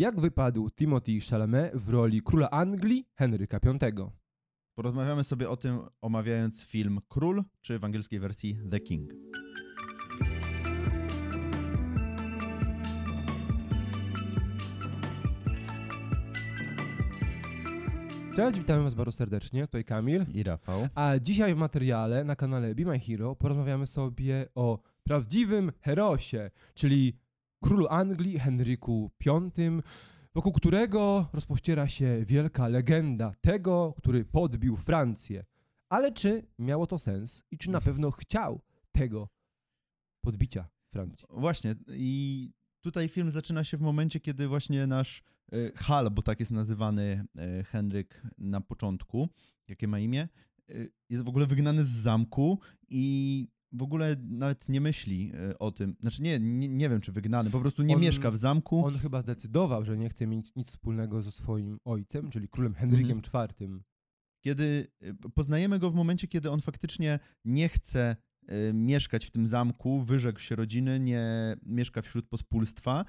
jak wypadł Timothy Chalamet w roli króla Anglii Henryka V. Porozmawiamy sobie o tym, omawiając film Król, czy w angielskiej wersji The King. Cześć, witamy Was bardzo serdecznie, tutaj Kamil. I Rafał. A dzisiaj w materiale na kanale Be My Hero porozmawiamy sobie o prawdziwym herosie, czyli królu Anglii Henryku V, wokół którego rozpościera się wielka legenda tego, który podbił Francję. Ale czy miało to sens i czy na pewno chciał tego podbicia Francji? Właśnie i tutaj film zaczyna się w momencie, kiedy właśnie nasz e, Hal, bo tak jest nazywany e, Henryk na początku, jakie ma imię, e, jest w ogóle wygnany z zamku i w ogóle nawet nie myśli o tym. Znaczy nie, nie, nie wiem czy wygnany, po prostu nie On- mieszka w zamku. On chyba zdecydował, że nie chce mieć nic wspólnego ze swoim ojcem, czyli królem Henrykiem IV. Kiedy y, poznajemy go w momencie, kiedy on faktycznie nie chce y, mieszkać w tym zamku, wyrzekł się rodziny, nie mieszka wśród pospólstwa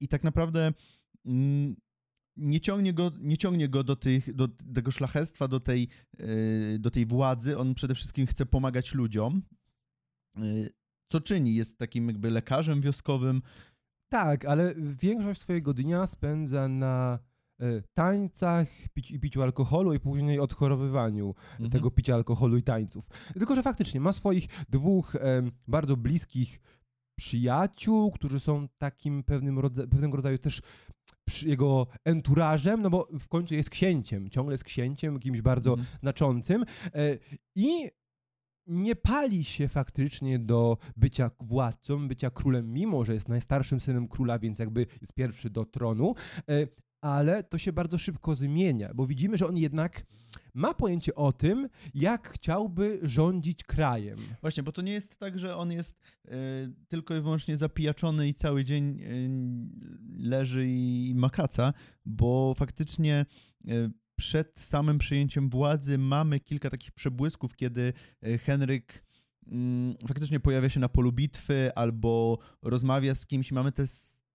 i tak naprawdę mm, nie ciągnie go, nie ciągnie go do, tych, do tego szlachectwa, do tej, do tej władzy. On przede wszystkim chce pomagać ludziom. Y, Co czyni? Jest takim jakby lekarzem wioskowym. Tak, ale większość swojego dnia spędza na e, tańcach pici, i piciu alkoholu i później odchorowywaniu Mhm. tego picia alkoholu i tańców. Tylko, że faktycznie ma swoich dwóch em, bardzo bliskich przyjaciół, którzy są takim pewnym rodza- pewnego rodzaju też jego enturażem, no bo w końcu jest księciem, ciągle jest księciem, kimś bardzo Mhm. znaczącym e, i nie pali się faktycznie do bycia władcą, bycia królem, mimo że jest najstarszym synem króla, więc jakby jest pierwszy do tronu, e, ale to się bardzo szybko zmienia, bo widzimy, że on jednak ma pojęcie o tym, jak chciałby rządzić krajem. Właśnie, bo to nie jest tak, że on jest e, tylko i wyłącznie zapijaczony i cały dzień e, leży i makaca, bo faktycznie przed samym przejęciem władzy mamy kilka takich przebłysków, kiedy e, Henryk mm, faktycznie pojawia się na polu bitwy albo rozmawia z kimś. Mamy te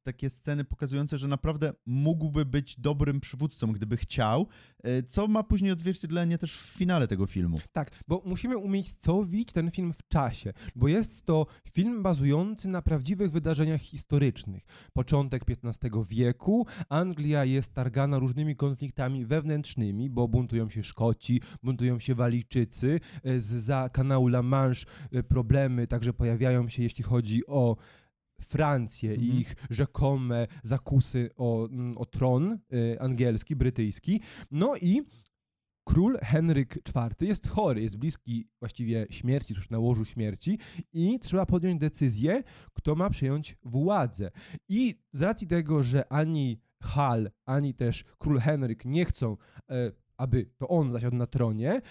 takie sceny pokazujące, że naprawdę mógłby być dobrym przywódcą, gdyby chciał, e, co ma później odzwierciedlenie też w finale tego filmu. Tak, bo musimy umiejscowić ten film w czasie, bo jest to film bazujący na prawdziwych wydarzeniach historycznych. Początek XV wieku, Anglia jest targana różnymi konfliktami wewnętrznymi, bo buntują się Szkoci, buntują się Walijczycy, e, z za kanału La Manche e, problemy także pojawiają się, jeśli chodzi o Francję i Mhm. ich rzekome zakusy o, mm, o tron e, angielski, brytyjski. No i Król Henryk IV jest chory, jest bliski właściwie śmierci, tuż na łożu śmierci i trzeba podjąć decyzję, kto ma przejąć władzę. I z racji tego, że ani Hal, ani też król Henryk nie chcą, e, aby to on zasiadł na tronie,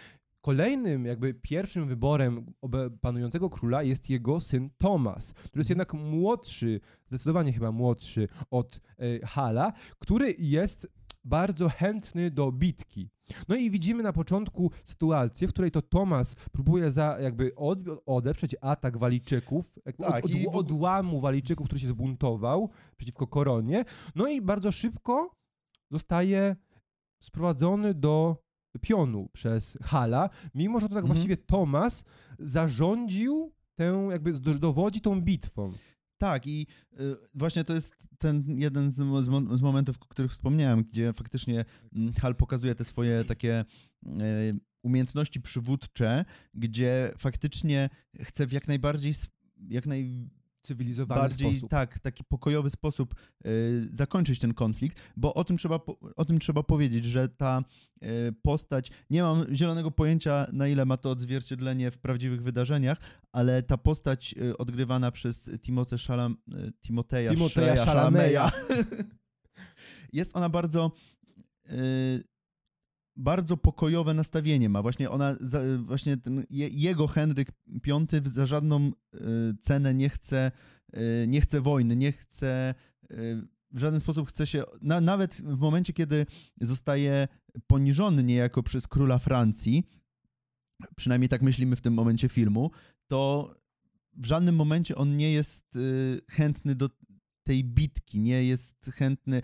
kolejnym jakby pierwszym wyborem panującego króla jest jego syn Tomasz, który jest jednak młodszy, zdecydowanie chyba młodszy od e, Hala, który jest bardzo chętny do bitki. No i widzimy na początku sytuację, w której to Tomas próbuje za, jakby od, odeprzeć atak Walijczyków, jakby Tak, od, od, odłamu Walijczyków, który się zbuntował przeciwko koronie. No i bardzo szybko zostaje sprowadzony do pionu przez Hala, mimo że to tak Mhm. właściwie Tomas zarządził tę, jakby do- dowodzi tą bitwą. Tak, i y, właśnie to jest ten jeden z, z, mo- z momentów, o których wspomniałem, gdzie faktycznie mm, Hal pokazuje te swoje takie y, umiejętności przywódcze, gdzie faktycznie chce w jak najbardziej, jak naj, Cywilizowany bardziej sposób. tak, taki pokojowy sposób y, zakończyć ten konflikt, bo o tym, trzeba, o tym trzeba powiedzieć, że ta y, postać, nie mam zielonego pojęcia na ile ma to odzwierciedlenie w prawdziwych wydarzeniach, ale ta postać y, odgrywana przez Timote Szalam, y, Timoteja, Timoteja Shreya Chalameya. jest ona bardzo y, bardzo pokojowe nastawienie ma. Właśnie ona, właśnie ten, je, jego Henryk V za żadną y, cenę nie chce, y, nie chce wojny, nie chce y, w żaden sposób chce się, na, nawet w momencie, kiedy zostaje poniżony niejako przez króla Francji, przynajmniej tak myślimy w tym momencie filmu, to w żadnym momencie on nie jest chętny do tej bitki, nie jest chętny.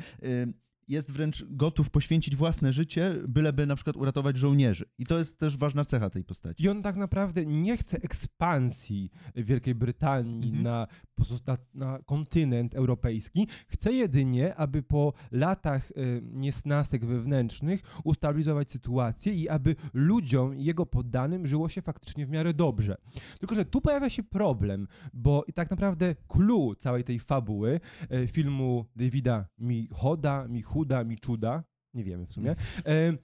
Jest wręcz gotów poświęcić własne życie, byleby na przykład uratować żołnierzy. I to jest też ważna cecha tej postaci. I on tak naprawdę nie chce ekspansji Wielkiej Brytanii Mhm. na, pozosta- na kontynent europejski. Chce jedynie, aby po latach y, niesnasek wewnętrznych ustabilizować sytuację i aby ludziom i jego poddanym żyło się faktycznie w miarę dobrze. Tylko, że tu pojawia się problem, bo i tak naprawdę clue całej tej fabuły y, filmu Davida Michoda, Michuda, Michuda, nie wiemy w sumie, y,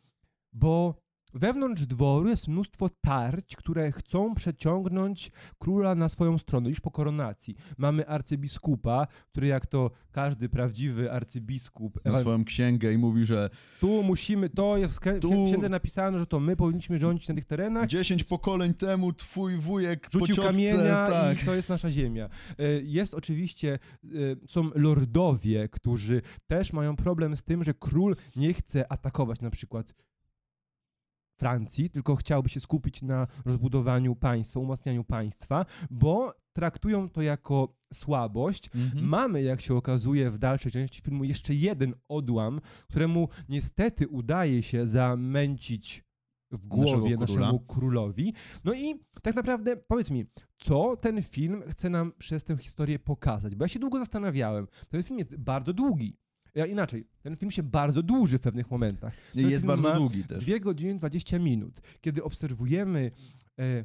bo Wewnątrz dworu jest mnóstwo tarć, które chcą przeciągnąć króla na swoją stronę już po koronacji. Mamy arcybiskupa, który jak to każdy prawdziwy arcybiskup, ewa- swoją księgę i mówi, że tu musimy, to jest w księdze napisano, że to my powinniśmy rządzić na tych terenach. 10 pokoleń temu twój wujek Rzucił po ciotce, kamienia tak. i to jest nasza ziemia. E, Jest oczywiście, e, są lordowie, którzy też mają problem z tym, że król nie chce atakować na przykład Francji, tylko chciałby się skupić na rozbudowaniu państwa, umacnianiu państwa, bo traktują to jako słabość. Mhm. Mamy, jak się okazuje w dalszej części filmu, jeszcze jeden odłam, któremu niestety udaje się zamęcić w głowie Naszego naszemu królowi. No i tak naprawdę powiedz mi, co ten film chce nam przez tę historię pokazać? Bo ja się długo zastanawiałem. Ten film jest bardzo długi. Ja inaczej, ten film się bardzo dłuży w pewnych momentach. Ten jest bardzo długi też. 2 godziny 20 minut. Kiedy obserwujemy e,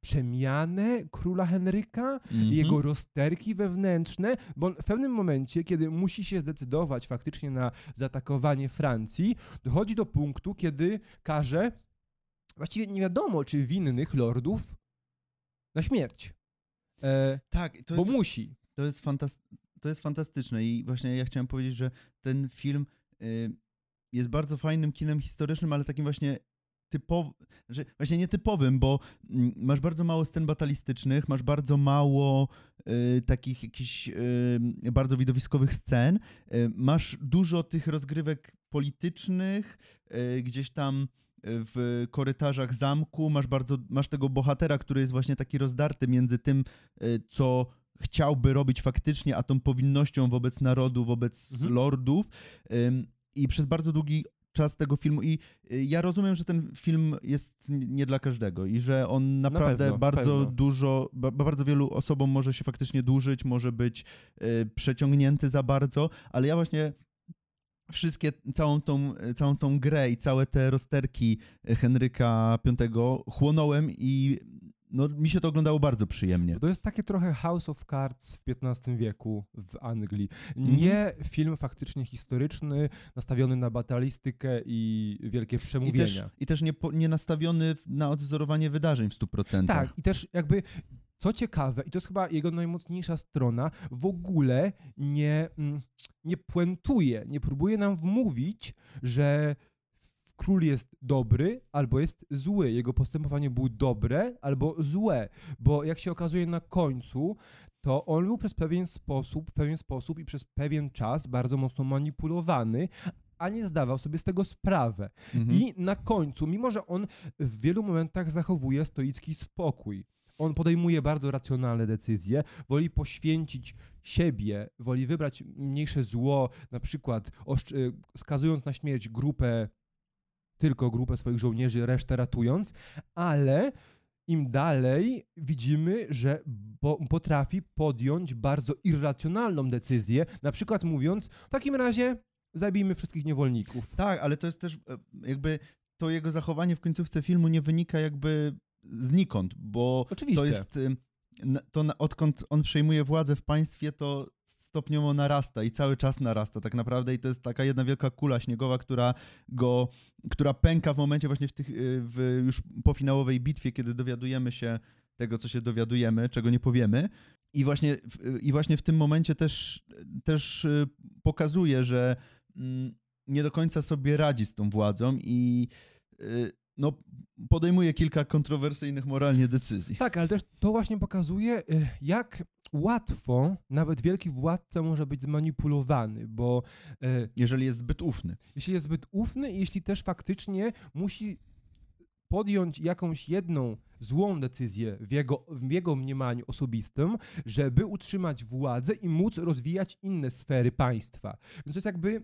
przemianę króla Henryka, Mhm. i jego rozterki wewnętrzne, bo w pewnym momencie, kiedy musi się zdecydować faktycznie na zaatakowanie Francji, dochodzi do punktu, kiedy każe właściwie nie wiadomo, czy winnych lordów na śmierć. E, Tak, to bo jest, musi. to, jest fantas- to jest fantastyczne i właśnie ja chciałem powiedzieć, że ten film y, jest bardzo fajnym kinem historycznym, ale takim właśnie typowym, znaczy właśnie nietypowym, bo mm, masz bardzo mało scen batalistycznych, masz bardzo mało y, takich jakichś y, bardzo widowiskowych scen, masz dużo tych rozgrywek politycznych, gdzieś tam w korytarzach zamku, masz bardzo, masz tego bohatera, który jest właśnie taki rozdarty między tym, co chciałby robić faktycznie, a tą powinnością wobec narodu, wobec Mhm. lordów. Ym, I przez bardzo długi czas tego filmu. I y, ja rozumiem, że ten film jest nie dla każdego i że on naprawdę pewno, bardzo pewno. dużo, ba, bardzo wielu osobom może się faktycznie dłużyć, może być y, przeciągnięty za bardzo, ale ja właśnie wszystkie, całą tą, całą tą grę i całe te rozterki Henryka V chłonąłem i no, mi się to oglądało bardzo przyjemnie. To jest takie trochę House of Cards w XV wieku w Anglii. Mhm. Nie film faktycznie historyczny, nastawiony na batalistykę i wielkie I przemówienia. też, i też nie, nie nastawiony na odwzorowanie wydarzeń w 100%. Tak, i też jakby, co ciekawe, i to jest chyba jego najmocniejsza strona, w ogóle nie, mm, nie puentuje, nie próbuje nam wmówić, że król jest dobry albo jest zły. Jego postępowanie było dobre albo złe, bo jak się okazuje na końcu, to on był przez pewien sposób, pewien sposób i przez pewien czas bardzo mocno manipulowany, a nie zdawał sobie z tego sprawę. Mhm. I na końcu, mimo że on w wielu momentach zachowuje stoicki spokój, on podejmuje bardzo racjonalne decyzje, woli poświęcić siebie, woli wybrać mniejsze zło, na przykład y, skazując na śmierć grupę, tylko grupę swoich żołnierzy, resztę ratując, ale im dalej widzimy, że potrafi podjąć bardzo irracjonalną decyzję, na przykład mówiąc, w takim razie zabijmy wszystkich niewolników. Tak, ale to jest też e, jakby to jego zachowanie w końcówce filmu nie wynika jakby znikąd, bo Oczywiście. to jest to odkąd on przejmuje władzę w państwie, to stopniowo narasta i cały czas narasta tak naprawdę i to jest taka jedna wielka kula śniegowa, która go, która pęka w momencie właśnie w tych, y, w już po finałowej bitwie, kiedy dowiadujemy się tego, co się dowiadujemy, czego nie powiemy. I właśnie, w- i właśnie w tym momencie też, też y, pokazuje, że mm, nie do końca sobie radzi z tą władzą i y, no, podejmuje kilka kontrowersyjnych moralnie decyzji. Tak, ale też to właśnie pokazuje, y, jak łatwo nawet wielki władca może być zmanipulowany, bo y, Jeżeli jest zbyt ufny. jeśli jest zbyt ufny i jeśli też faktycznie musi podjąć jakąś jedną złą decyzję w jego, w jego mniemaniu osobistym, żeby utrzymać władzę i móc rozwijać inne sfery państwa. Więc to jest jakby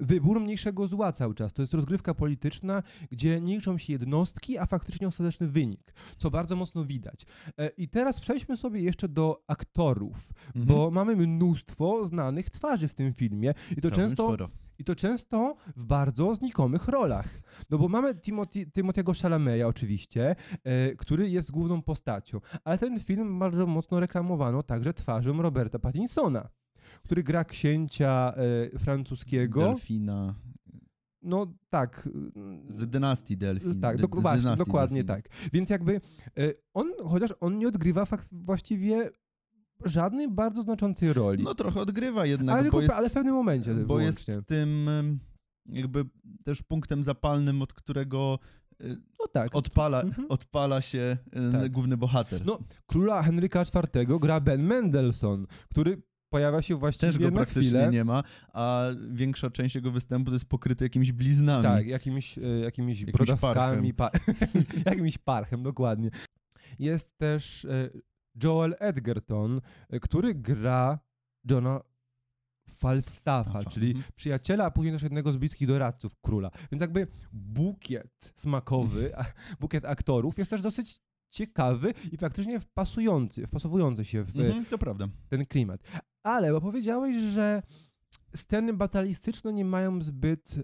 wybór mniejszego zła cały czas. To jest rozgrywka polityczna, gdzie nie liczą się jednostki, a faktycznie ostateczny wynik, co bardzo mocno widać. E, I teraz przejdźmy sobie jeszcze do aktorów, Mhm. bo mamy mnóstwo znanych twarzy w tym filmie i to często sporo. i to często w bardzo znikomych rolach. No bo mamy Timothy, Timothy'ego Chalameya oczywiście, e, który jest główną postacią, ale ten film bardzo mocno reklamowano także twarzą Roberta Pattinsona, który gra księcia e, francuskiego. Delfina. No tak. Z dynastii Delfin. tak, z właśnie, dynastii dokładnie Delfin. tak. Więc jakby e, on, chociaż on nie odgrywa fakt, właściwie żadnej bardzo znaczącej roli. No trochę odgrywa jednak, ale, tylko, bo jest, ale w pewnym momencie bo jest wyłącznie. tym em, jakby też punktem zapalnym, od którego y, No tak. odpala, Mhm. odpala się Tak. główny bohater. No, króla Henryka IV gra Ben Mendelssohn, który pojawia się Też właściwie go na praktycznie chwilę. nie ma, a większa część jego występu to jest pokryty jakimiś bliznami. Tak, jakimiś, e, jakimiś brodawkami, pa, jakimś parchem, dokładnie. Jest też e, Joel Edgerton, e, który gra Johna Falstaffa, czyli mhm. przyjaciela, a później też jednego z bliskich doradców króla. Więc jakby bukiet smakowy, bukiet aktorów jest też dosyć ciekawy i faktycznie wpasujący, wpasowujący się w Mhm, ten klimat. Ale, bo powiedziałeś, że sceny batalistyczne nie mają zbyt e,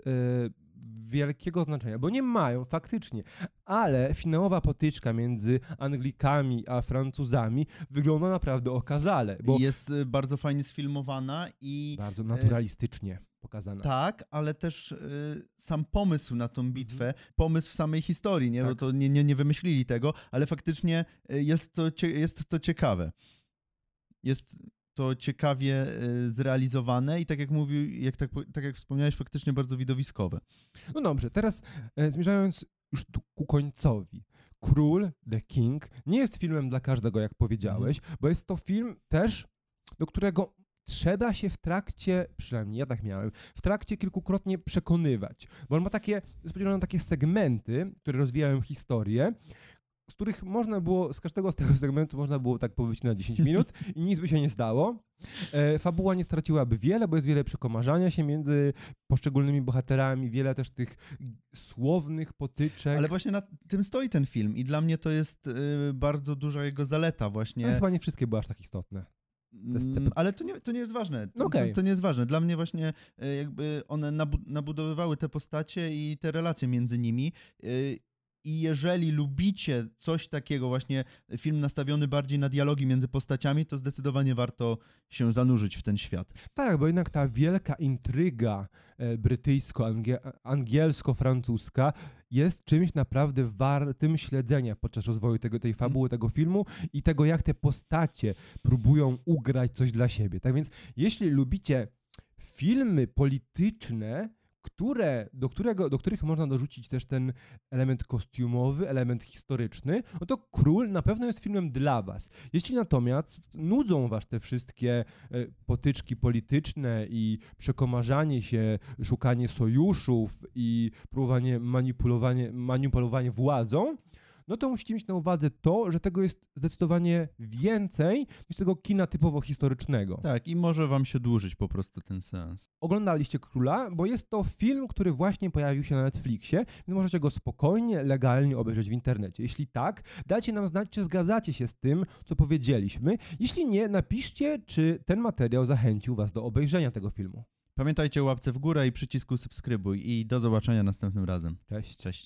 wielkiego znaczenia, bo nie mają faktycznie, ale finałowa potyczka między Anglikami a Francuzami wygląda naprawdę okazale, bo jest y, bardzo fajnie sfilmowana i bardzo naturalistycznie pokazana. tak, ale też y, sam pomysł na tą bitwę, pomysł w samej historii, nie? Bo Tak. to nie, nie, nie wymyślili tego, ale faktycznie jest to, jest to ciekawe. Jest to ciekawie y, zrealizowane i tak jak mówił, jak tak, tak jak wspomniałeś, faktycznie bardzo widowiskowe. No dobrze, teraz e, zmierzając już tu ku końcowi. Król, The King, nie jest filmem dla każdego, jak powiedziałeś, bo jest to film też, do którego trzeba się w trakcie, przynajmniej ja tak miałem, w trakcie kilkukrotnie przekonywać, bo on ma takie, jest podzielony na takie segmenty, które rozwijają historię, z których można było, z każdego z tego segmentu można było tak powiedzieć na 10 minut i nic by się nie stało. E, fabuła nie straciłaby wiele, bo jest wiele przekomarzania się między poszczególnymi bohaterami, wiele też tych słownych potyczek. Ale właśnie na tym stoi ten film i dla mnie to jest y, bardzo duża jego zaleta Ale właśnie. chyba nie wszystkie były aż tak istotne. Mm, Ale to nie, to nie jest ważne. To, No okej. to, to nie jest ważne. Dla mnie właśnie y, jakby one nabu nabudowywały te postacie i te relacje między nimi. I jeżeli lubicie coś takiego, właśnie film nastawiony bardziej na dialogi między postaciami, to zdecydowanie warto się zanurzyć w ten świat. Tak, bo jednak ta wielka intryga e, brytyjsko-angielsko-francuska jest czymś naprawdę wartym śledzenia podczas rozwoju tego, tej fabuły, tego filmu i tego, jak te postacie próbują ugrać coś dla siebie. Tak więc, jeśli lubicie filmy polityczne, które, do, którego, do których można dorzucić też ten element kostiumowy, element historyczny, no to Król na pewno jest filmem dla was. Jeśli natomiast nudzą was te wszystkie e, potyczki polityczne i przekomarzanie się, szukanie sojuszów i próbowanie manipulowanie, manipulowanie władzą, no to musicie mieć na uwadze to, że tego jest zdecydowanie więcej niż tego kina typowo historycznego. Tak, i może wam się dłużyć po prostu ten seans. Oglądaliście Króla, bo jest to film, który właśnie pojawił się na Netflixie, więc możecie go spokojnie, legalnie obejrzeć w internecie. Jeśli tak, dajcie nam znać, czy zgadzacie się z tym, co powiedzieliśmy. Jeśli nie, napiszcie, czy ten materiał zachęcił was do obejrzenia tego filmu. Pamiętajcie o łapce w górę i przycisku subskrybuj i do zobaczenia następnym razem. Cześć. Cześć.